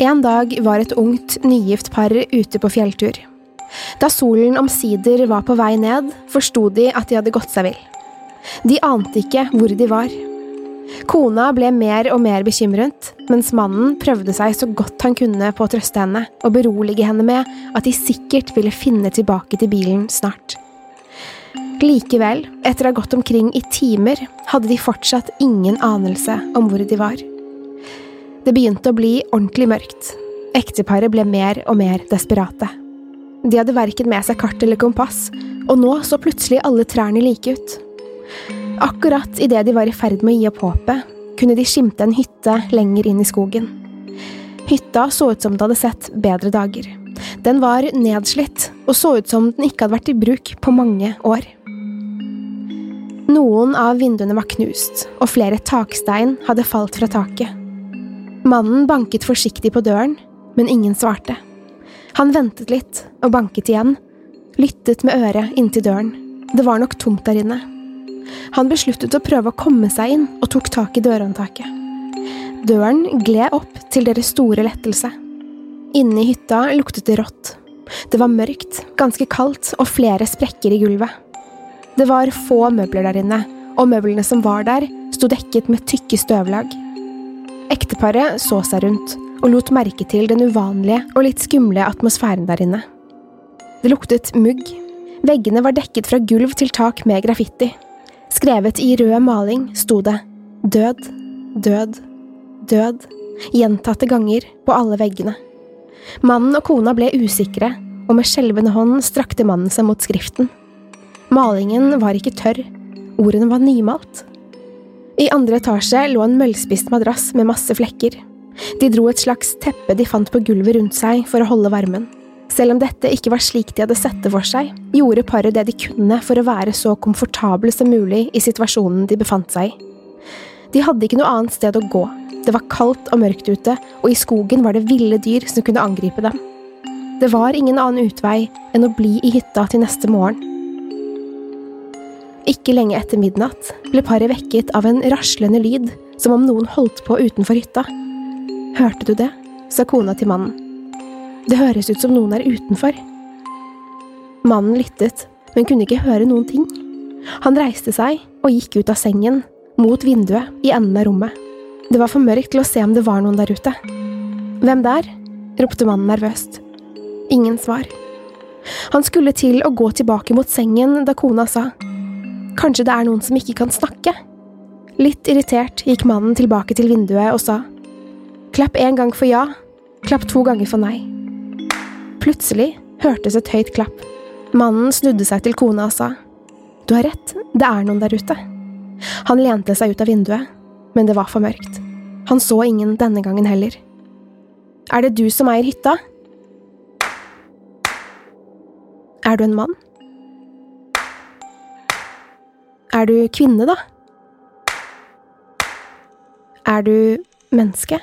En dag var et ungt, nygift par ute på fjelltur. Da solen omsider var på vei ned, forsto de at de hadde gått seg vill. De ante ikke hvor de var. Kona ble mer og mer bekymret, mens mannen prøvde seg så godt han kunne på å trøste henne og berolige henne med at de sikkert ville finne tilbake til bilen snart. Likevel, etter å ha gått omkring i timer, hadde de fortsatt ingen anelse om hvor de var. Det begynte å bli ordentlig mørkt. Ekteparet ble mer og mer desperate. De hadde verken med seg kart eller kompass, og nå så plutselig alle trærne like ut. Akkurat idet de var i ferd med å gi opp håpet, kunne de skimte en hytte lenger inn i skogen. Hytta så ut som det hadde sett bedre dager. Den var nedslitt, og så ut som den ikke hadde vært i bruk på mange år. Noen av vinduene var knust, og flere takstein hadde falt fra taket. Mannen banket forsiktig på døren, men ingen svarte. Han ventet litt og banket igjen, lyttet med øret inntil døren. Det var nok tomt der inne. Han besluttet å prøve å komme seg inn og tok tak i dørhåndtaket. Døren gled opp til deres store lettelse. Inne i hytta luktet det rått. Det var mørkt, ganske kaldt og flere sprekker i gulvet. Det var få møbler der inne, og møblene som var der, sto dekket med tykke støvlag. Ekteparet så seg rundt og lot merke til den uvanlige og litt skumle atmosfæren der inne. Det luktet mugg. Veggene var dekket fra gulv til tak med graffiti. Skrevet i rød maling sto det Død, død, død, gjentatte ganger på alle veggene. Mannen og kona ble usikre, og med skjelvende hånd strakte mannen seg mot skriften. Malingen var ikke tørr, ordene var nymalt. I andre etasje lå en møllspist madrass med masse flekker. De dro et slags teppe de fant på gulvet rundt seg for å holde varmen. Selv om dette ikke var slik de hadde sett det for seg, gjorde paret det de kunne for å være så komfortable som mulig i situasjonen de befant seg i. De hadde ikke noe annet sted å gå. Det var kaldt og mørkt ute, og i skogen var det ville dyr som kunne angripe dem. Det var ingen annen utvei enn å bli i hytta til neste morgen. Ikke lenge etter midnatt ble paret vekket av en raslende lyd, som om noen holdt på utenfor hytta. Hørte du det? sa kona til mannen. Det høres ut som noen er utenfor. Mannen lyttet, men kunne ikke høre noen ting. Han reiste seg og gikk ut av sengen, mot vinduet i enden av rommet. Det var for mørkt til å se om det var noen der ute. Hvem der? ropte mannen nervøst. Ingen svar. Han skulle til å gå tilbake mot sengen da kona sa Kanskje det er noen som ikke kan snakke? Litt irritert gikk mannen tilbake til vinduet og sa Klapp én gang for ja, klapp to ganger for nei. Plutselig hørtes et høyt klapp. Mannen snudde seg til kona og sa Du har rett, det er noen der ute. Han lente seg ut av vinduet, men det var for mørkt. Han så ingen denne gangen heller. Er det du som eier hytta? Er du en mann? Er du kvinne, da? Er du menneske?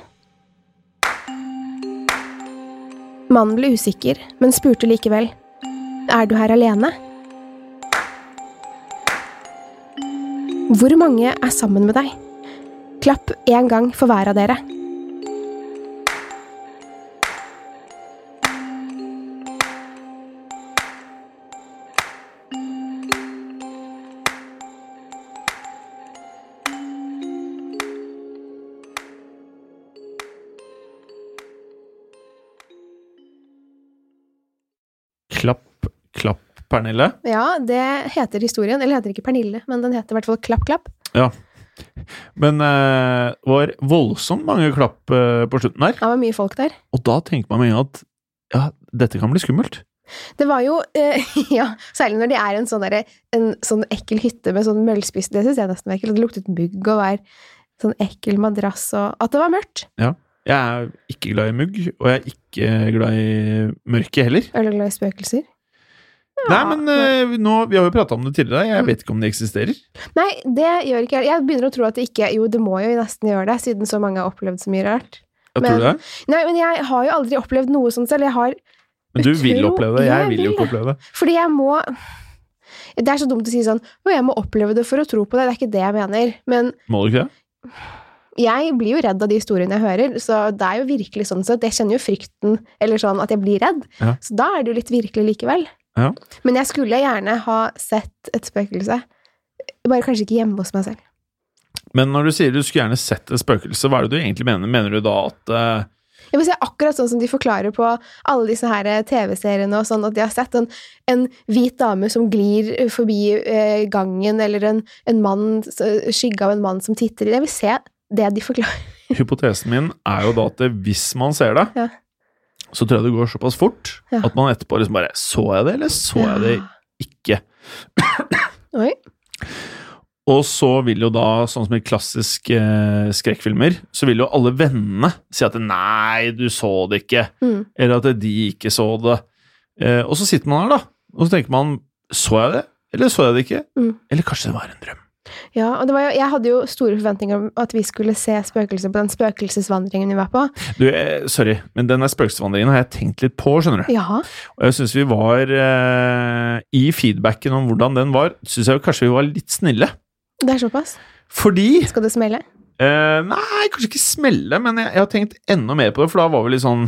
Mannen ble usikker, men spurte likevel. Er du her alene? Hvor mange er sammen med deg? Klapp én gang for hver av dere. Pernille. Ja, det heter historien. Eller heter ikke Pernille, men den heter i hvert fall Klapp, klapp. Ja. Men det det var voldsomt mange klapp uh, på slutten der. Det var mye folk der. Og da tenker man med en gang at ja, dette kan bli skummelt. Det var jo uh, Ja, særlig når det er en sånn, der, en sånn ekkel hytte med sånn møllspiss. Det syns jeg nesten var ekkelt. Det luktet mugg og var sånn ekkel madrass og At det var mørkt. Ja. Jeg er ikke glad i mugg, og jeg er ikke glad i mørke heller. Er du glad i spøkelser? Nei, men uh, nå, Vi har jo prata om det tidligere. Jeg vet ikke om det eksisterer. Nei, det gjør ikke jeg. Jeg begynner å tro at det ikke Jo, det må jo nesten gjøre det, siden så mange har opplevd så mye rart. Jeg Men- tror det. Nei, men jeg har jo aldri opplevd noe sånt selv. Jeg har Men du vil oppleve det. Jeg vil jo ikke oppleve det. Fordi jeg må Det er så dumt å si sånn Å, jeg må oppleve det for å tro på det. Det er ikke det jeg mener. Men Må du ikke det? jeg blir jo redd av de historiene jeg hører, så det er jo virkelig sånn sett. Jeg kjenner jo frykten, eller sånn at jeg blir redd. Ja. Så da er det jo litt virkelig likevel. Ja. Men jeg skulle gjerne ha sett et spøkelse. Bare kanskje ikke hjemme hos meg selv. Men når du sier du skulle gjerne sett et spøkelse, hva er det du egentlig mener? Mener du da at uh... Jeg vil si akkurat sånn som de forklarer på alle disse her TV-seriene og sånn, at de har sett en, en hvit dame som glir forbi eh, gangen, eller en, en mann, skygge av en mann som titter. Jeg vil se det de forklarer. Hypotesen min er jo da at hvis man ser det, Ja. Så tror jeg det går såpass fort Ja. at man etterpå liksom bare Så jeg det, eller så jeg det ikke? Oi. Og så vil jo da, sånn som i klassiske eh, skrekkfilmer, så vil jo alle vennene si at 'nei, du så det ikke', Mm. eller at de ikke så det. Eh, og så sitter man her, da, og så tenker man 'så jeg det', eller så jeg det ikke'? Mm. Eller kanskje det var en drøm? Ja, og det var jo, jeg hadde jo store forventninger om at vi skulle se spøkelser på den spøkelsesvandringen vi var på. Du, eh, sorry, men den spøkelsesvandringen har jeg tenkt litt på, skjønner du. Ja, Og jeg syns vi var eh, I feedbacken om hvordan den var, syns jeg kanskje vi var litt snille. det er såpass. Fordi Skal det smelle? eh, Nei, kanskje ikke smelle, men jeg, jeg har tenkt enda mer på det, for da var vi litt sånn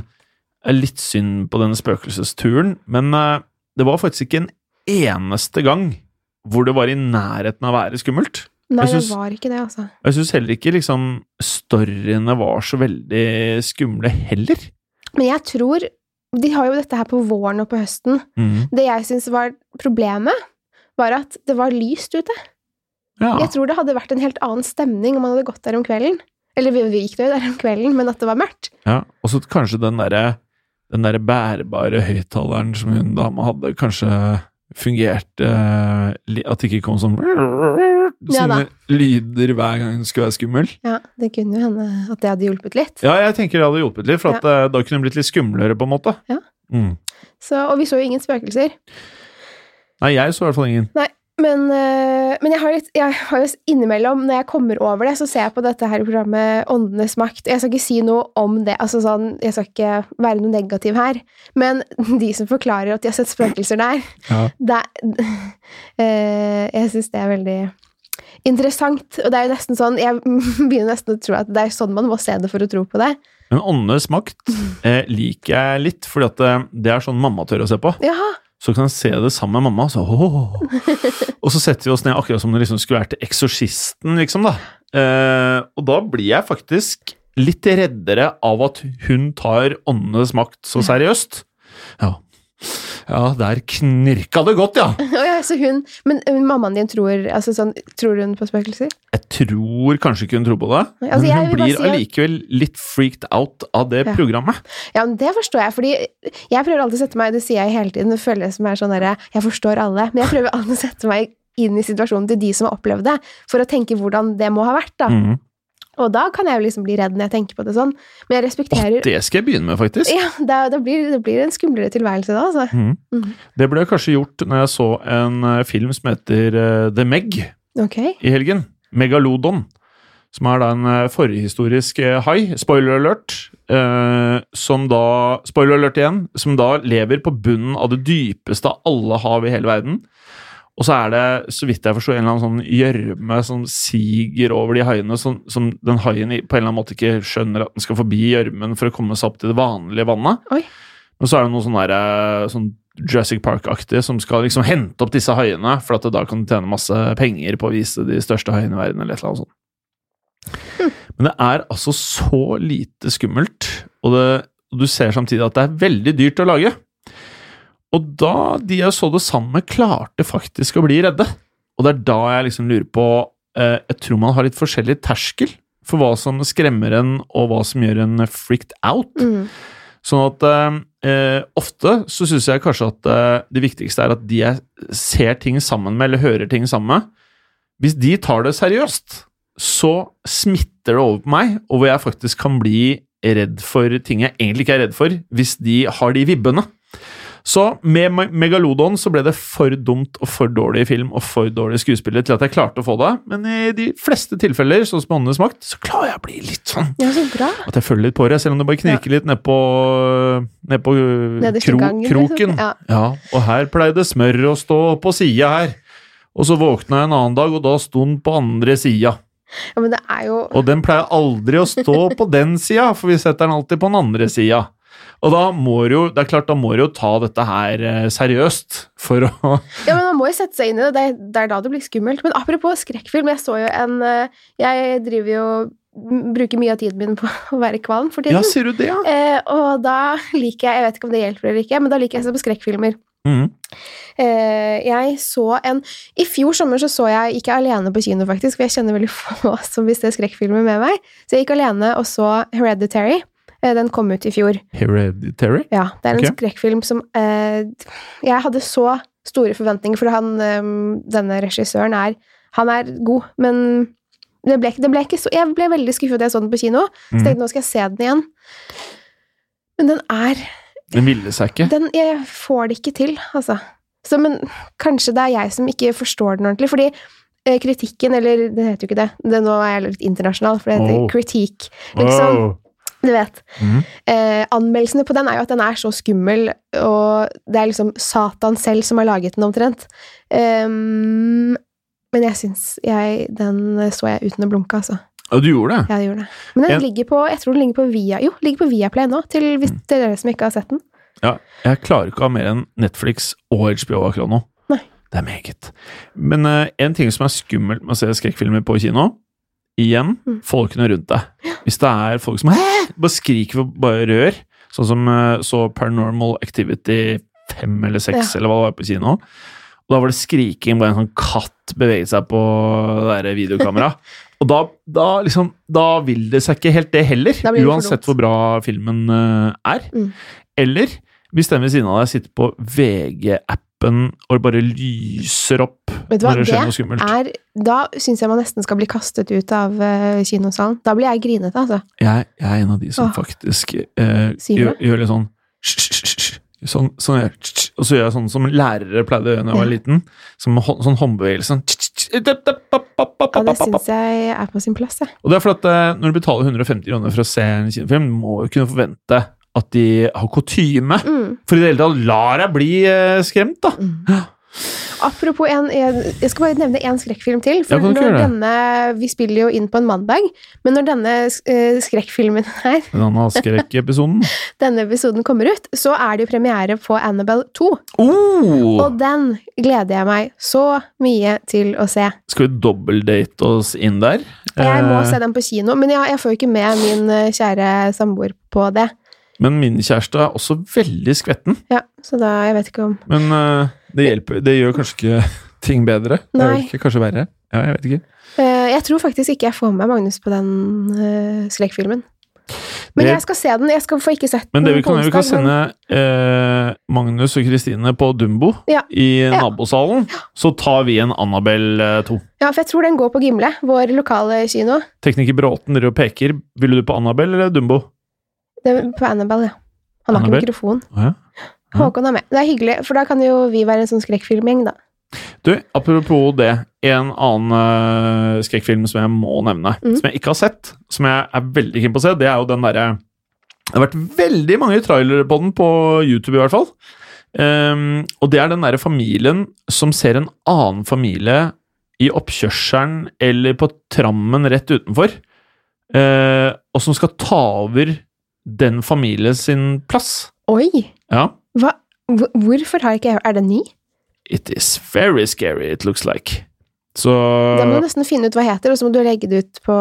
eh, Litt synd på denne spøkelsesturen, men eh, det var faktisk ikke en eneste gang hvor det var i nærheten av å være skummelt. Nei, synes, det var ikke det, altså. Jeg syns heller ikke liksom storyene var så veldig skumle heller. Men jeg tror De har jo dette her på våren og på høsten. Mm. Det jeg syns var problemet, var at det var lyst ute. Ja. Jeg tror det hadde vært en helt annen stemning om man hadde gått der om kvelden. Eller vi, vi gikk jo der om kvelden, men at det var mørkt. Ja, og så kanskje den derre den der bærbare høyttaleren som hun dama hadde, kanskje fungerte eh, At det ikke kom sånn Ja lyder hver gang hun skulle være skummel. Ja, det kunne jo hende at det hadde hjulpet litt. Ja, jeg tenker det hadde hjulpet litt, for at eh, da kunne det blitt litt skumlere, på en måte. Ja. Mm. Så, og vi så jo ingen spøkelser. Nei, jeg så i hvert fall ingen. Nei, men, øh, men jeg har, litt, jeg har jo innimellom, når jeg kommer over det, så ser jeg på dette her programmet Åndenes makt. Jeg skal ikke si noe om det, altså sånn, jeg skal ikke være noe negativ her, men de som forklarer at de har sett spøkelser der, Ja. det, er- øh, jeg syns det er veldig interessant. Og det er jo nesten sånn Jeg begynner nesten å tro at det er sånn man må se det for å tro på det. Men Åndenes makt eh, liker jeg litt, fordi at eh, det er sånn mamma tør å se på. Jaha. Så kan jeg se det sammen med mamma, så. Og så setter vi oss ned akkurat som det liksom skulle vært Eksorsisten, liksom, da. Eh, og da blir jeg faktisk litt reddere av at hun tar åndenes makt så seriøst. Ja. Ja, der knirka det godt, ja! Ja, så hun Men mammaen din tror altså sånn, Tror hun på spøkelser? Jeg tror kanskje ikke hun tror på det, altså, men hun blir si allikevel litt freaked out av det Ja. programmet. Ja, men det forstår jeg, fordi jeg prøver alltid å sette meg Det sier jeg hele tiden, det føles som er sånn derre Jeg forstår alle, men jeg prøver alltid å sette meg inn i situasjonen til de som har opplevd det, for å tenke hvordan det må ha vært, da. Mhm. Og da kan jeg jo liksom bli redd når jeg tenker på det sånn, men jeg Åh, Og det skal jeg begynne med, faktisk. Ja, Det, det, blir, det blir en skumlere tilværelse da, altså. Mm. Mm. Det ble kanskje gjort når jeg så en eh, film som heter eh, The Meg okay. i helgen. Megalodon. Som er da en eh, forhistorisk hai, spoiler alert, eh, som da Spoiler alert igjen. Som da lever på bunnen av det dypeste av alle hav i hele verden. Og så er det, så vidt jeg forstår, en eller annen sånn gjørme som siger over de haiene, som, som den haien på en eller annen måte ikke skjønner at den skal forbi gjørmen for å komme seg opp til det vanlige vannet. Oi. Og så er det noe sånn der, eh, sånn Jurassic Park-aktig som skal liksom hente opp disse haiene, for at det da kan tjene masse penger på å vise de største haiene i verden, eller et eller annet sånt. Men det er altså så lite skummelt, og, det, og du ser samtidig at det er veldig dyrt å lage. Og da de jeg så det sammen med, klarte faktisk å bli redde. Og det er da jeg liksom lurer på eh, Jeg tror man har litt forskjellig terskel for hva som skremmer en, og hva som gjør en freaked out. Mm. Sånn at eh, eh, ofte så syns jeg kanskje at eh, det viktigste er at de jeg ser ting sammen med, eller hører ting sammen med, hvis de tar det seriøst, så smitter det over på meg, og hvor jeg faktisk kan bli redd for ting jeg egentlig ikke er redd for, hvis de har de vibbene. Så med Megalodon så ble det for dumt og for dårlig film og for dårlig skuespiller til at jeg klarte å få det, men i de fleste tilfeller, sånn som Åndenes makt, så klarer jeg å bli litt sånn Ja, så bra. at jeg følger litt på det, selv om det bare knirker litt nedpå ned på Nederste kro, gangen, kroken. liksom. Ja. Ja, og her pleide smør å stå på sida her. Og så våkna jeg en annen dag, og da sto den på andre sida. Ja, men det er jo Og den pleier aldri å stå på den sida, for vi setter den alltid på den andre sida. Og da må du jo, det er klart, da må du jo ta dette her eh, seriøst for å Ja, men Man må jo sette seg inn i det. Det er, det er da det blir skummelt. Men apropos skrekkfilm, jeg så jo en eh, Jeg driver jo Bruker mye av tiden min på å være kvalm for tiden. Ja, sier du det, ja? Eh, og da liker jeg Jeg vet ikke om det hjelper eller ikke, men da liker jeg å se på skrekkfilmer. Mm. Eh, jeg så en I fjor sommer så så jeg ikke alene på kino, faktisk, for jeg kjenner veldig få som vil se skrekkfilmer med meg. Så jeg gikk alene og så Hereditary. Eh, den kom ut i fjor. Hereditary? Ja, det er en okay. skrekkfilm som eh, Jeg hadde så store forventninger, for han, eh, denne regissøren er Han er god, men det ble, det ble ikke så Jeg ble veldig skuffet da jeg så den på kino. Så Mhm. tenkte jeg nå skal jeg se den igjen. Men den er Den ville seg ikke. den, Jeg får det ikke til, altså. Så, men kanskje det er jeg som ikke forstår den ordentlig. Fordi eh, kritikken, eller det heter jo ikke det, det Nå er jeg litt internasjonal, for det heter Oh. kritikk. Liksom, Wow. Du vet. Mhm. Eh, anmeldelsene på den er jo at den er så skummel, og det er liksom Satan selv som har laget den, omtrent. Um, men jeg syns jeg, Den så jeg uten å blunke, altså. Ja, du gjorde det? Ja, jeg gjorde det. Men den jeg... ligger på Jeg tror den ligger på Via Jo, ligger på Viaplay nå, til, hvis, Mm. til dere som ikke har sett den. Ja, jeg klarer ikke å ha mer enn Netflix og HBO akkurat nå. Nei. Det er meget. Men uh, en ting som er skummelt med å se skrekkfilmer på kino Igjen, Mm. folkene rundt deg. Hvis det er folk som bare skriker og bare rør, sånn som eh, så Paranormal Activity 5 eller 6, Ja. eller hva det var på kino. Og da var det skriking, bare en sånn katt beveget seg på det videokameraet. Og da, da liksom Da vil det seg ikke helt det heller, det uansett hvor bra filmen eh, er. Mm. Eller hvis den ved siden av deg sitter på VG-appen og bare lyser opp Vet du hva, når det skjer noe skummelt. er Da syns jeg man nesten skal bli kastet ut av uh, kinosalen. Da blir jeg grinete, altså. Jeg, jeg er en av de som Åh. faktisk uh, gjør, gjør litt sånn. Sånn, sånn jeg, Og så gjør jeg sånn som lærere pleide å gjøre da jeg var liten. Som sånn håndbevegelse. sånn. Ja, det syns jeg er på sin plass, jeg. Og det er for at eh, når du betaler 150 kroner for å se en kinofilm, må du kunne forvente at de har kutyme. Mm. For i det hele tatt lar deg bli eh, skremt, da. Apropos en, jeg, jeg skal bare nevne en skrekkfilm til. For denne, Vi spiller jo inn på en mandag, men når denne eh, skrekkfilmen her, Denne skrekkepisoden. denne episoden kommer ut, så er det jo premiere på Annabelle 2. Oh! Og den gleder jeg meg så mye til å se. Skal vi dobbeldate oss inn der? Jeg må Eh, se den på kino, men jeg, jeg får jo ikke med min kjære samboer på det. Men min kjæreste er også veldig skvetten. Ja, så da jeg vet ikke om Men uh, det hjelper Det gjør kanskje ikke ting bedre? Nei. ikke kanskje verre? Ja, jeg vet ikke. Uh, Jeg tror faktisk ikke jeg får med Magnus på den uh, skrekkfilmen. Men Det- jeg skal se den. Jeg skal få ikke sett den. Men det vi kan vi kan sende eh, Magnus og Kristine på Dumbo Ja. i Ja. nabosalen. Så tar vi en Annabelle 2. Ja, for jeg tror den går på Gimle, vår lokale kino. Tekniker Bråten driver og peker. Ville du på Annabelle eller Dumbo? Det på Annabelle, ja. Han har Annabelle? ikke mikrofon. Oh, ja. Håkon er med. Det er hyggelig, for da kan jo vi være en sånn skrekkfilmgjeng, da. Du, apropos det. En annen uh, skrekkfilm som jeg må nevne, mm. som jeg ikke har sett, som jeg er veldig keen på å se, det er jo den derre Det har vært veldig mange trailere på den på YouTube, i hvert fall. Um, og det er den derre familien som ser en annen familie i oppkjørselen eller på trammen rett utenfor, uh, og som skal ta over den familien sin plass. Oi! Ja. Hva? Hvorfor har ikke jeg Er det ny? It is very scary, it looks like. Så Da må du nesten finne ut hva det heter, og så må du legge det ut på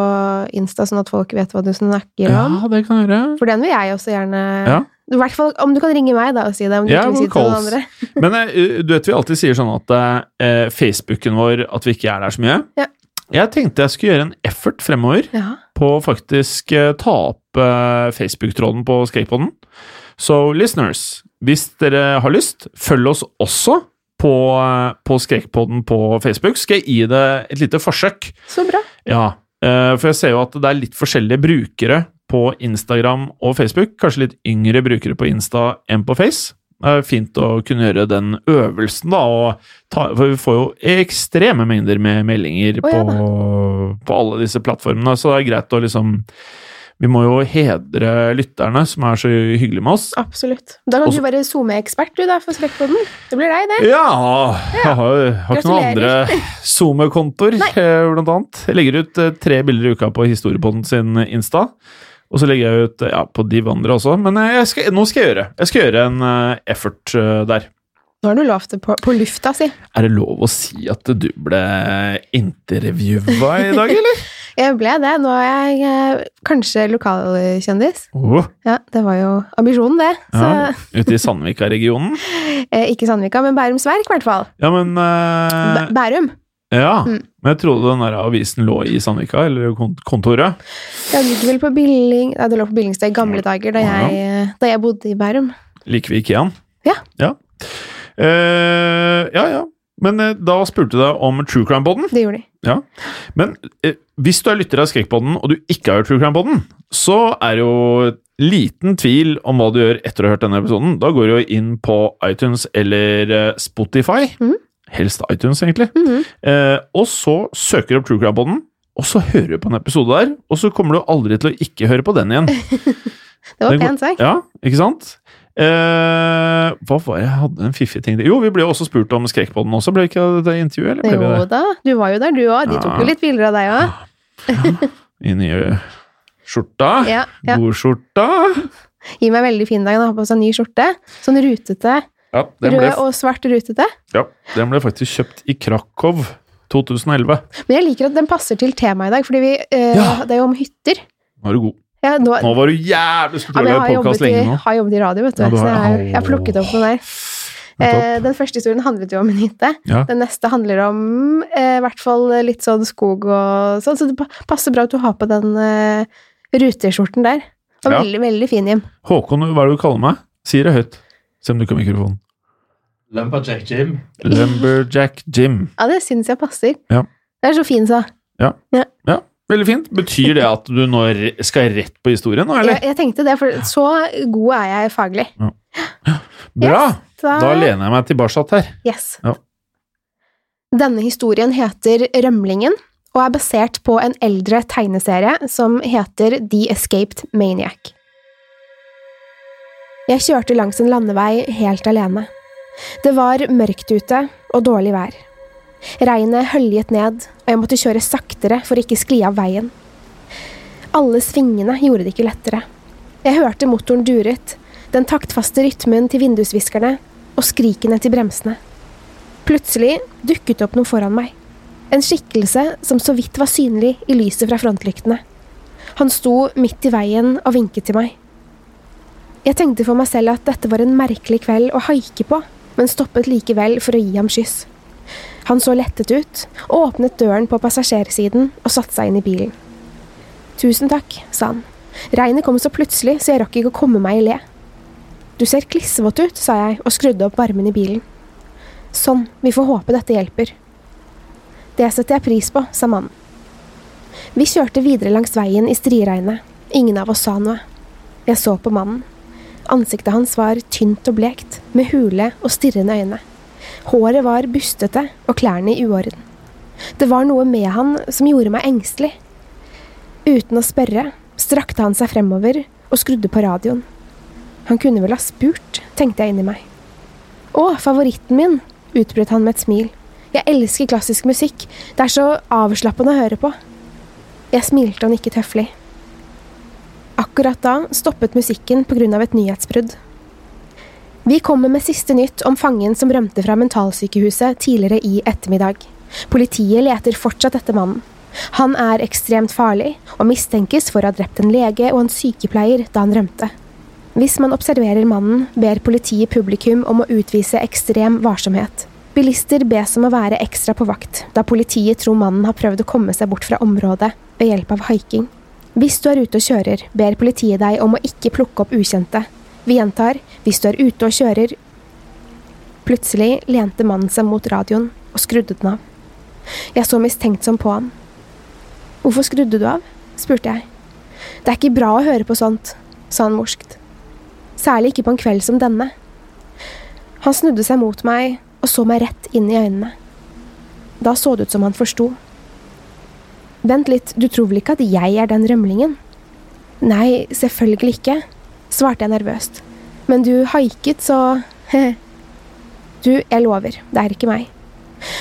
Insta, sånn at folk vet hva du snakker Ja, det kan jeg gjøre. For den vil jeg også gjerne Ja. I hvert fall om du kan ringe meg da og si det, om du yeah, ikke vil si til noen andre. Men eh, du vet vi alltid sier sånn at eh, Facebooken vår At vi ikke er der så mye. Ja. Jeg tenkte jeg skulle gjøre en effort fremover Ja. På å faktisk eh, ta opp eh, Facebook-tråden på Skateboarden. Så listeners, hvis dere har lyst, følg oss også på, eh, på Skrekpodden på Facebook. Skal jeg gi det et lite forsøk? Så bra. Ja, for jeg ser jo at det er litt forskjellige brukere på Instagram og Facebook. Kanskje litt yngre brukere på Insta enn på Face. Det er fint å kunne gjøre den øvelsen, da. Og ta, for vi får jo ekstreme mengder med meldinger oh, ja på, på alle disse plattformene, så det er greit å liksom Vi må jo hedre lytterne som er så hyggelige med oss. Absolutt. Da kan Også- du være SoMe-ekspert, du, da, for Skrekkpodden. Det blir deg, det. Ja, jeg har, har ikke noen andre SoMe-kontoer, eh, blant annet. Jeg legger ut eh, tre bilder i uka på Historiepodden sin Insta. Og så legger jeg ut ja, på de andre også, men eh, skal, nå skal jeg gjøre Jeg skal gjøre en eh, effort eh, der. Nå har du lovt det på, på lufta, si. Er det lov å si at du ble intervjua i dag, eller? Jeg ble det. Nå er jeg kanskje lokalkjendis. Oh, Ja, det var jo ambisjonen, det. Så ja, ute i Sandvika-regionen? eh, ikke Sandvika, men Bærums Verk, i hvert fall. Ja, men uh... Bæ- Bærum. Ja. Mm. Men jeg trodde den der avisen lå i Sandvika, eller kont- kontoret. Jeg ligger vel på Billing Nei, det lå på Billingstad i gamle dager, da jeg, da jeg bodde i Bærum. Liker vi Ikeaen? Ja. Ja, Eh, ja. ja. Men eh, da spurte deg om True Crime-poden. Det gjorde de. Ja. Men eh, hvis du er lytter av Skrekkpodden, og du ikke har hørt True Crime-poden, så er det jo liten tvil om hva du gjør etter å ha hørt denne episoden. Da går du inn på iTunes eller Spotify. Mhm. Helst iTunes, egentlig. Mhm. eh, og så søker du opp True Crime-poden, og så hører du på en episode der, og så kommer du aldri til å ikke høre på den igjen. Det var pent sagt. Ja, ikke sant? Eh, hva var det jeg hadde en fiffig ting Jo, vi ble jo også spurt om Skrekkpodden også, ble ikke det intervjuet? Eller ble vi Jo det? da, du var jo der, du òg. De tok jo litt bilder av deg òg. I nye skjorta? Ja, ja. Godskjorta? Gi meg veldig fin dag. Han har på seg ny skjorte. Sånn rutete. Ja, den Rød og svart rutete. ja, den ble faktisk kjøpt i Krakow 2011. Men jeg liker at den passer til temaet i dag, fordi vi, eh, Ja. det er jo om hytter. Nå er du god. Ja, nå, Nå var du jævlig Skulle ja, tro men jeg jeg har lenge nå. har jobbet i radio, vet du. Ja, du så jeg, jeg har plukket opp noe der. Eh, den første historien handlet jo om en hytte. Ja. Den neste handler om eh, i hvert fall litt sånn skog og sånn, så det passer bra at du har på den eh, ruteskjorten der. Og Ja. veldig, veldig fin, Jim. Håkon, hva er det du kaller meg? Sier det høyt. Se om du kan mikrofonen. Lumberjack Jim. Lumberjack Jim. Ja, det syns jeg passer. Ja. Det er så fin, så. Ja. ja. Veldig fint. Betyr det at du nå skal rett på historien nå, eller? Ja, jeg tenkte det, for så god er jeg faglig. Bra! Da- Da lener jeg meg tilbake her. Yes. Ja. Denne historien heter Rømlingen, og er basert på en eldre tegneserie som heter The Escaped Maniac. Jeg kjørte langs en landevei helt alene. Det var mørkt ute og dårlig vær. Regnet høljet ned, og jeg måtte kjøre saktere for å ikke skli av veien. Alle svingene gjorde det ikke lettere. Jeg hørte motoren duret, den taktfaste rytmen til vindusviskerne og skrikene til bremsene. Plutselig dukket det opp noe foran meg. En skikkelse som så vidt var synlig i lyset fra frontlyktene. Han sto midt i veien og vinket til meg. Jeg tenkte for meg selv at dette var en merkelig kveld å haike på, men stoppet likevel for å gi ham kyss. Han så lettet ut, åpnet døren på passasjersiden og satte seg inn i bilen. Tusen takk, sa han. Regnet kom så plutselig, så jeg rakk ikke å komme meg i le. Du ser klissvåt ut, sa jeg og skrudde opp varmen i bilen. Sånn, vi får håpe dette hjelper. Det setter jeg pris på, sa mannen. Vi kjørte videre langs veien i striregnet. Ingen av oss sa noe. Jeg så på mannen. Ansiktet hans var tynt og blekt, med hule og stirrende øyne. Håret var bustete og klærne i uorden. Det var noe med han som gjorde meg engstelig. Uten å spørre strakte han seg fremover og skrudde på radioen. Han kunne vel ha spurt, tenkte jeg inni meg. Å, favoritten min, utbrøt han med et smil. Jeg elsker klassisk musikk, det er så avslappende å høre på. Jeg smilte og nikket høflig. Akkurat da stoppet musikken av et nyhetsbrudd. Vi kommer med siste nytt om fangen som rømte fra mentalsykehuset tidligere i ettermiddag. Politiet leter fortsatt etter mannen. Han er ekstremt farlig, og mistenkes for å ha drept en lege og en sykepleier da han rømte. Hvis man observerer mannen, ber politiet publikum om å utvise ekstrem varsomhet. Bilister bes om å være ekstra på vakt, da politiet tror mannen har prøvd å komme seg bort fra området ved hjelp av haiking. Hvis du er ute og kjører, ber politiet deg om å ikke plukke opp ukjente. Vi gjentar, hvis du er ute og kjører Plutselig lente mannen seg mot radioen og skrudde den av. Jeg så mistenksom på ham. Hvorfor skrudde du av? spurte jeg. Det er ikke bra å høre på sånt, sa han morskt. Særlig ikke på en kveld som denne. Han snudde seg mot meg og så meg rett inn i øynene. Da så det ut som han forsto. Vent litt, du tror vel ikke at jeg er den rømlingen? Nei, selvfølgelig ikke, svarte jeg nervøst. Men du haiket, så Du, jeg lover, det er ikke meg.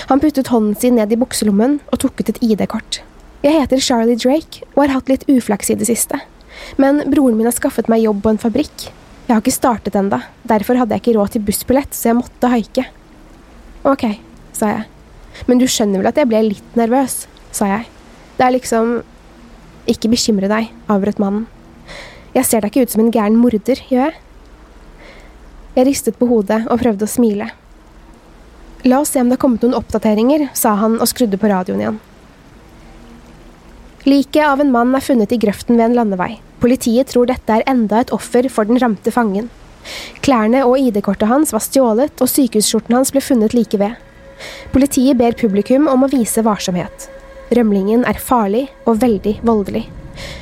Han puttet hånden sin ned i bukselommen og tok ut et ID-kort. Jeg heter Charlie Drake og har hatt litt uflaks i det siste. Men broren min har skaffet meg jobb på en fabrikk. Jeg har ikke startet enda, derfor hadde jeg ikke råd til bussbillett, så jeg måtte haike. Ok, sa jeg. Men du skjønner vel at jeg ble litt nervøs, sa jeg. Det er liksom Ikke bekymre deg, avbrøt mannen. Jeg ser deg ikke ut som en gæren morder, gjør jeg? Jeg ristet på hodet og prøvde å smile. La oss se om det har kommet noen oppdateringer, sa han og skrudde på radioen igjen. Liket av en mann er funnet i grøften ved en landevei. Politiet tror dette er enda et offer for den ramte fangen. Klærne og ID-kortet hans var stjålet, og sykehusskjorten hans ble funnet like ved. Politiet ber publikum om å vise varsomhet. Rømlingen er farlig og veldig voldelig.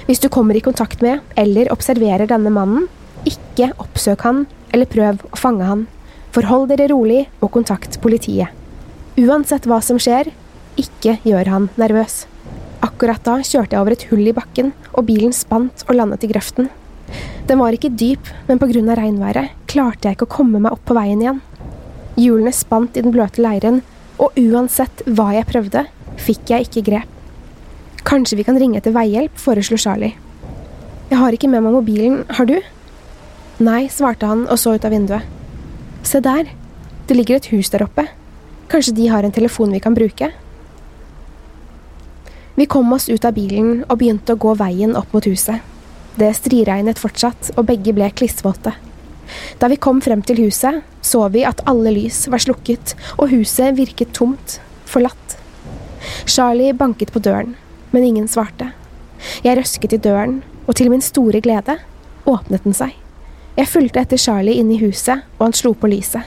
Hvis du kommer i kontakt med eller observerer denne mannen, ikke oppsøk han eller prøv å fange han. Forhold dere rolig og kontakt politiet. Uansett hva som skjer, ikke gjør han nervøs. Akkurat da kjørte jeg over et hull i bakken, og bilen spant og landet i grøften. Den var ikke dyp, men pga. regnværet klarte jeg ikke å komme meg opp på veien igjen. Hjulene spant i den bløte leiren, og uansett hva jeg prøvde, fikk jeg ikke grep. Kanskje vi kan ringe etter veihjelp, foreslo Charlie. Jeg har ikke med meg mobilen, har du? Nei, svarte han og så ut av vinduet. Se der, det ligger et hus der oppe. Kanskje de har en telefon vi kan bruke? Vi kom oss ut av bilen og begynte å gå veien opp mot huset. Det striregnet fortsatt, og begge ble klissvåte. Da vi kom frem til huset, så vi at alle lys var slukket, og huset virket tomt, forlatt. Charlie banket på døren, men ingen svarte. Jeg røsket i døren, og til min store glede åpnet den seg. Jeg fulgte etter Charlie inn i huset, og han slo på lyset.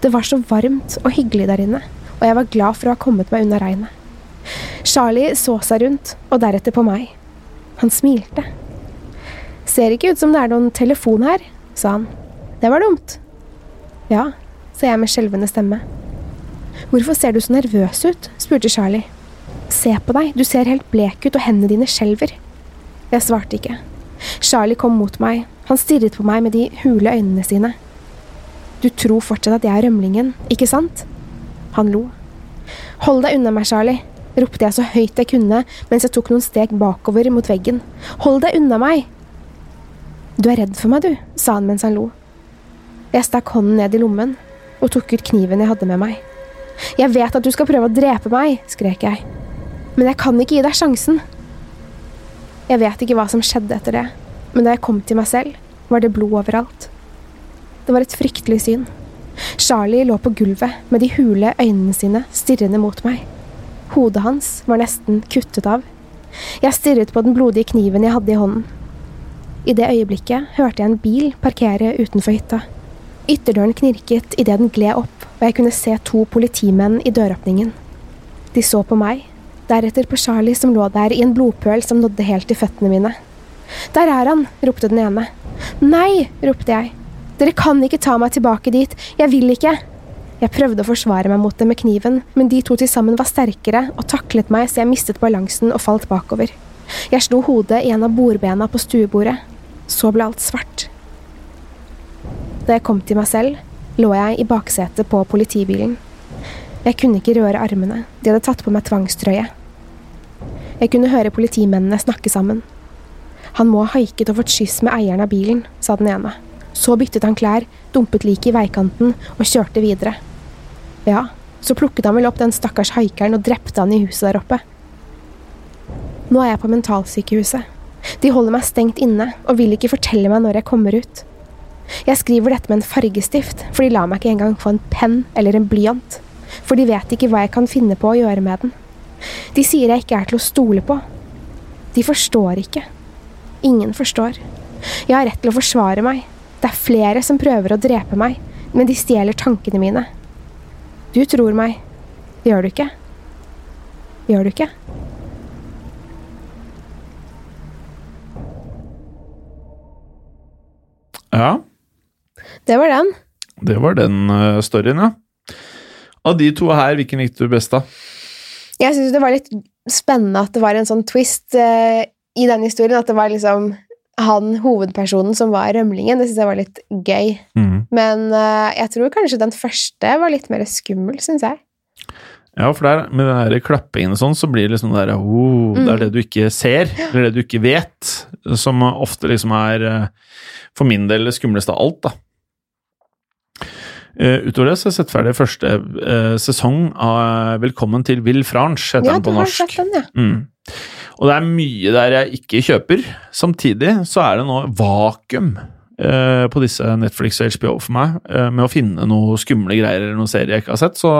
Det var så varmt og hyggelig der inne, og jeg var glad for å ha kommet meg unna regnet. Charlie så seg rundt, og deretter på meg. Han smilte. Ser ikke ut som det er noen telefon her, sa han. Det var dumt. Ja, sa jeg med skjelvende stemme. Hvorfor ser du så nervøs ut? spurte Charlie. Se på deg, du ser helt blek ut og hendene dine skjelver. Jeg svarte ikke. Charlie kom mot meg, han stirret på meg med de hule øynene sine. Du tror fortsatt at jeg er rømlingen, ikke sant? Han lo. Hold deg unna meg, Charlie, ropte jeg så høyt jeg kunne mens jeg tok noen steg bakover mot veggen. Hold deg unna meg! Du er redd for meg, du, sa han mens han lo. Jeg stakk hånden ned i lommen og tok ut kniven jeg hadde med meg. Jeg vet at du skal prøve å drepe meg, skrek jeg. Men jeg kan ikke gi deg sjansen. Jeg vet ikke hva som skjedde etter det, men da jeg kom til meg selv, var det blod overalt. Det var et fryktelig syn. Charlie lå på gulvet med de hule øynene sine stirrende mot meg. Hodet hans var nesten kuttet av. Jeg stirret på den blodige kniven jeg hadde i hånden. I det øyeblikket hørte jeg en bil parkere utenfor hytta. Ytterdøren knirket idet den gled opp, og jeg kunne se to politimenn i døråpningen. De så på meg, deretter på Charlie som lå der i en blodpøl som nådde helt til føttene mine. Der er han, ropte den ene. Nei, ropte jeg. Dere kan ikke ta meg tilbake dit, jeg vil ikke. Jeg prøvde å forsvare meg mot dem med kniven, men de to til sammen var sterkere og taklet meg så jeg mistet balansen og falt bakover. Jeg slo hodet i en av bordbena på stuebordet. Så ble alt svart. Da jeg kom til meg selv, lå jeg i baksetet på politibilen. Jeg kunne ikke røre armene, de hadde tatt på meg tvangstrøye. Jeg kunne høre politimennene snakke sammen. Han må ha haiket og fått skyss med eieren av bilen, sa den ene. Så byttet han klær, dumpet liket i veikanten og kjørte videre. Ja, så plukket han vel opp den stakkars haikeren og drepte han i huset der oppe. Nå er jeg på mentalsykehuset. De holder meg stengt inne og vil ikke fortelle meg når jeg kommer ut. Jeg skriver dette med en fargestift, for de lar meg ikke engang få en penn eller en blyant. For de vet ikke hva jeg kan finne på å gjøre med den. De sier jeg ikke er til å stole på. De forstår ikke. Ingen forstår. Jeg har rett til å forsvare meg. Det er flere som prøver å drepe meg, men de stjeler tankene mine. Du tror meg. Gjør du ikke? Gjør du ikke? Ja, Det var den. det var den uh, storyen, ja. Av de to her, hvilken likte du best, da? Jeg syns det var litt spennende at det var en sånn twist uh, i den historien. At det var liksom han hovedpersonen som var rømlingen. Det syns jeg var litt gøy. Mm. Men uh, jeg tror kanskje den første var litt mer skummel, syns jeg. Ja, for der, med den der klappingen og sånn, så blir det liksom det der oh, Det er det du ikke ser, eller det du ikke vet, som ofte liksom er for min del det skumleste av alt, da. Eh, utover det så har jeg sett ferdig første uh, sesong av Velkommen til Will Franch, heter Ja, den på norsk. sett den, ja. Mm. Og det er mye der jeg ikke kjøper. Samtidig så er det nå vakuum uh, på disse Netflix og HBO for meg, eh, med å finne noe skumle greier eller noen serier jeg ikke har sett, så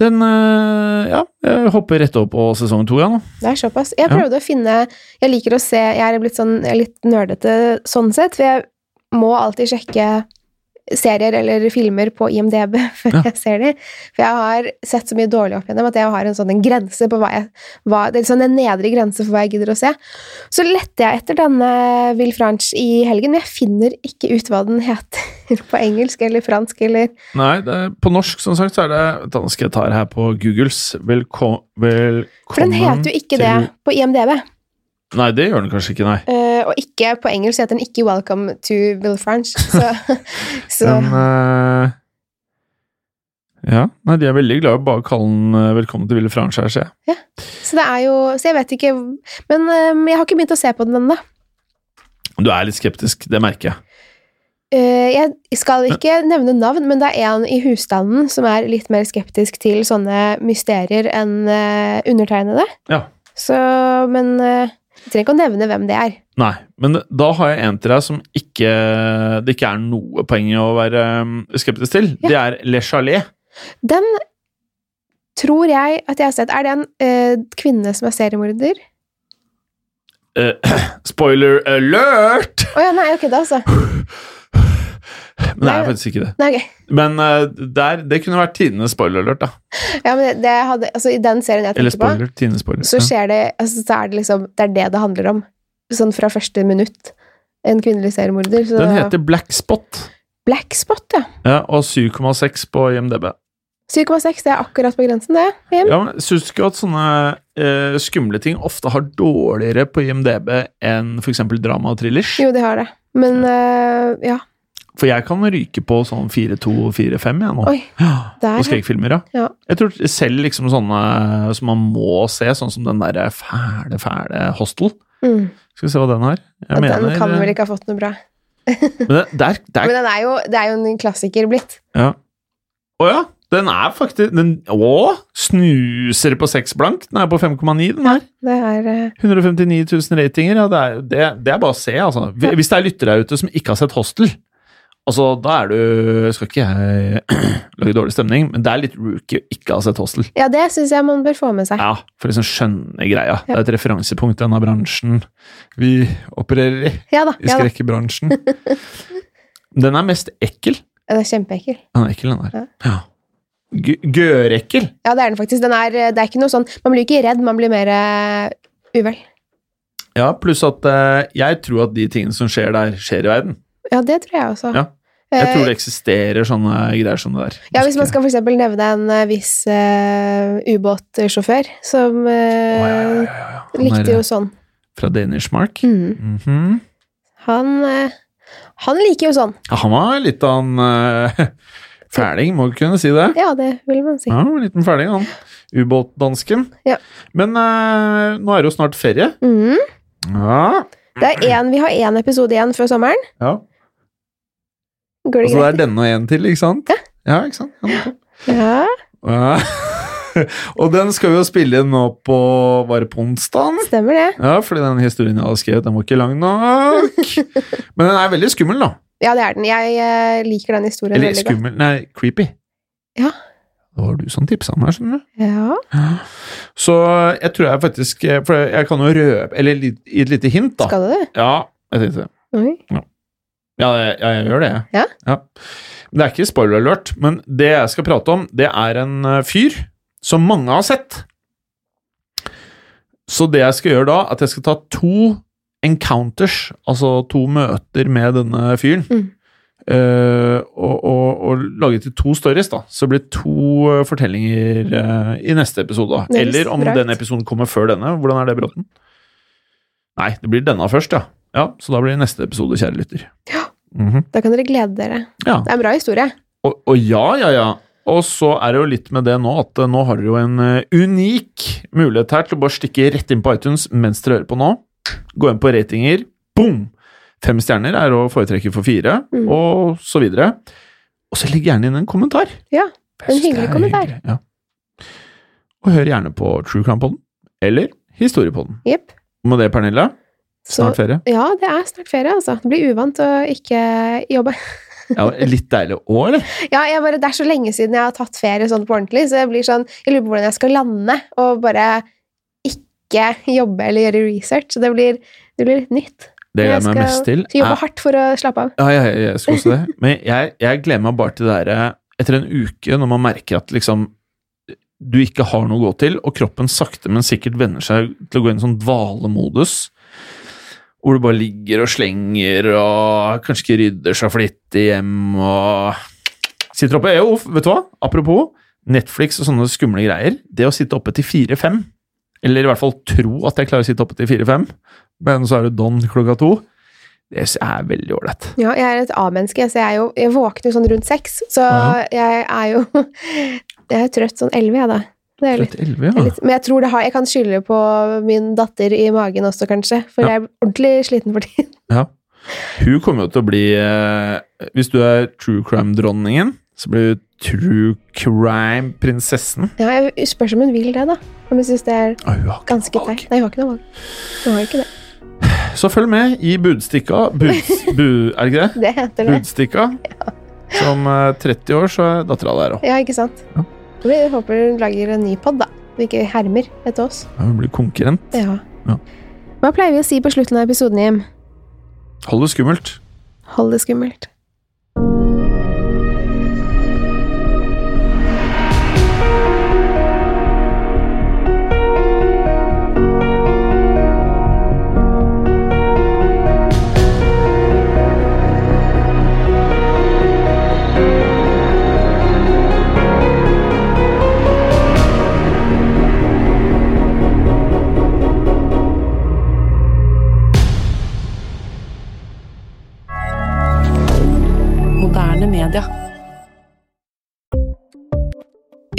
den eh, Ja, jeg hopper rett over på sesong to, ja, nå. Det er såpass. Jeg Ja. prøvde å finne Jeg liker å se Jeg er blitt sånn jeg er litt nerdete sånn sett, for jeg må alltid sjekke serier eller filmer på IMDb før Ja. jeg ser de. For jeg har sett så mye dårlig opp igjennom at jeg har en sånn en grense på hva jeg hva, Det er sånn en nedre grense for hva jeg gidder å se. Så lette jeg etter denne Will Franch i helgen, men jeg finner ikke ut hva den heter på engelsk eller fransk eller Nei, det er, på norsk, som sagt, så er det Da skal jeg tar her på Googles. Velko, velkommen For den heter jo ikke det på IMDb. Nei, det gjør den kanskje ikke, nei. Uh, og ikke på engelsk heter den ikke 'Welcome to Bill French'. Så, så Den uh, Ja, nei, de er veldig glad i å bare kalle den eh, 'Velkommen til Ville Franchise', ser jeg. Så det er jo Så jeg vet ikke Men øhm, jeg har ikke begynt å se på den ennå. Du er litt skeptisk, det merker jeg. Eh, jeg skal ikke nevne navn, men det er en i husstanden som er litt mer skeptisk til sånne mysterier enn eh, undertegnede. Ja. Så Men jeg trenger ikke å nevne hvem det er. Nei, men da har jeg en til deg som ikke det ikke er noe poeng i å være um, skeptisk til. Det er Le Chalet. Den tror jeg at jeg har sett. Er det en uh, kvinne som er seriemorder? Uh, spoiler alert! Å ja, nei, ok, da så. Det er faktisk ikke det. Nei, ok. Men uh, der, det kunne vært tidenes spoiler alert, da. Ja, men det, hadde, altså, I den serien jeg tenker spoiler. på, spoiler. så ja. skjer det altså, så er det liksom Det er det det handler om. Sånn fra første minutt. En kvinnelig seriemorder. Så Den heter Black Spot, Black Spot, ja. ja, og 7,6 på IMDb. 7,6, det er akkurat på grensen, det. Jim. Ja, men Syns du ikke at sånne eh, skumle ting ofte har dårligere på IMDb enn f.eks. drama og thrillers? Jo, de har det. Men uh, ja. For jeg kan ryke på sånn 4-2-4-5 jeg nå. Oi. Der, på skrekkfilmer, ja. ja. Jeg tror selv liksom sånne som man må se, sånn som den derre fæle, fæle Hostel. Mm. Skal vi se hva den har. Jeg Ja, mener den kan vel ikke ha fått noe bra. Men det, der, der Men den er jo, det er jo en klassiker blitt. Ja. Å ja! Den er faktisk den, Å! Snuser på 6 blank. Den er på 5,9, den her. Det er eh, 159 000 ratinger. Ja, det, er, det, det er bare å se, altså. Hvis det er lyttere ute som ikke har sett Hostel, altså, da er du Skal ikke jeg lage dårlig stemning, men det er litt rookie å ikke ha sett Hostel. Ja, det syns jeg man bør få med seg. Ja, for liksom skjønne greia. Det er et referansepunkt i denne bransjen vi opererer i. Ja da. I Ja, skrekkebransjen. Den er mest ekkel. Ja, den er kjempeekkel. Den er ekkel, den der. Ja. Gørekkel. Ja, det er den faktisk. Den er, det er ikke noe sånn Man blir ikke redd, man blir mer eh, uvel. Ja, pluss at eh, jeg tror at de tingene som skjer der, skjer i verden. Ja, det tror jeg også. Ja. Jeg tror det Eh, eksisterer sånne greier som det der. ja, Hvis man skal eksempel nevne en eh, viss uh, ubåtsjåfør som eh, Han likte er, jo sånn. Fra Danish Mark. Mm. -hmm. Han, uh, han liker jo sånn. ja, han var litt av en uh, fæling, må du kunne si det. Ja, det vil man si. Ja, en liten fæling, han. Ubåtdansken. Ja. Men nå er det jo snart ferie. Mm. Ja. Det er en, vi har én episode igjen før sommeren. ja. Går det Altså, det er greit? denne og en til, ikke sant? Ja, ikke sant? Ja. Ja. Ja. og den skal vi jo spille inn nå på Var det på onsdag? Stemmer det. Ja, fordi den historien jeg hadde skrevet, den var ikke lang nok. Men den er veldig skummel, da. Ja, det er den. Jeg eh, liker den historien Eller veldig godt. Eller skummel Nei, creepy. Ja. Det var du som tipsa meg, skjønner du. Ja. Så jeg tror jeg faktisk For jeg kan jo røpe Eller gi et lite hint, da. Skal du det? Ja, jeg tenkte det. Oi. Ja, ja, jeg gjør det, jeg. Ja? Det er ikke spoiler alert, men det jeg skal prate om, det er en eh, fyr som mange har sett. Så det jeg skal gjøre da, at jeg skal ta to encounters, altså to møter med denne fyren, Mm. Uh, og, og, og lage til to stories, da. Så det blir to eh, fortellinger uh, i neste episode. da. Eller om denne den episoden kommer før denne. Hvordan er det, Bråten? Nei, det blir denne først, ja. Ja, Så da blir det neste episode, kjære lytter. Ja. -hmm. Da kan dere glede dere. Ja. Det er en bra historie. Og, og ja, ja, ja. Og så er det jo litt med det nå at eh, nå har dere jo en eh, unik mulighet her til å bare stikke rett inn på iTunes mens dere hører på nå. Gå inn på ratinger. Boom! Fem stjerner er å foretrekke for fire, Mm. og så videre. Og så legg gjerne inn en kommentar. Ja, en hyggelig kommentar. hyggelig, Ja. Og hør gjerne på True Crime Podden eller Historiepodden. Yep. Med det, Pernille, snart ferie. Ja, det er snart ferie, altså. Det blir uvant å ikke jobbe. Ja, litt deilig òg, eller? Ja, jeg bare, Det er så lenge siden jeg har tatt ferie sånn på ordentlig, så jeg blir sånn, jeg lurer på hvordan jeg skal lande og bare ikke jobbe eller gjøre research. Det blir, det blir litt nytt. Det gleder jeg meg mest til. jobbe er- hardt for å slappe av. Ja, jeg, jeg skal også det. Men jeg, jeg gleder meg bare til det derre Etter en uke, når man merker at liksom du ikke har noe å gå til, og kroppen sakte, men sikkert venner seg til å gå inn i en sånn dvalemodus, hvor du bare ligger og slenger og kanskje ikke rydder så flittig hjem og Sitter oppe Jo, vet du hva? Apropos Netflix og sånne skumle greier. Det å sitte oppe til fire-fem, eller i hvert fall tro at jeg klarer å sitte oppe til fire-fem, men så er det Don klokka to, det er veldig ålreit. Ja, jeg er et A-menneske, så jeg, jo, jeg våkner jo sånn rundt seks. Så Ja. jeg er jo Jeg er trøtt sånn elleve, jeg, da. Det er litt, 11, ja. litt, men jeg tror det har, jeg kan skylde på min datter i magen også, kanskje. For Ja. jeg er ordentlig sliten for tiden. Ja. Hun kommer jo til å bli eh, Hvis du er true crime-dronningen, så blir du true crime-prinsessen. Ja, jeg spørs om hun vil det, da. Om hun syns det er Ah, ganske teit. Nei, hun har ikke noe valg. Hun har ikke det. Så følg med i Budstikka. Buds, bu, er det ikke det? Det heter det. Budstikka. Som eh, 30 år, så er dattera der òg. Ja, ikke sant? Ja. Jeg håper hun lager en ny pod, da. Vi ikke hermer etter oss. Hun blir konkurrent. Ja. Ja. Hva pleier vi å si på slutten av episoden, Jim? Hold det skummelt. Hold det skummelt.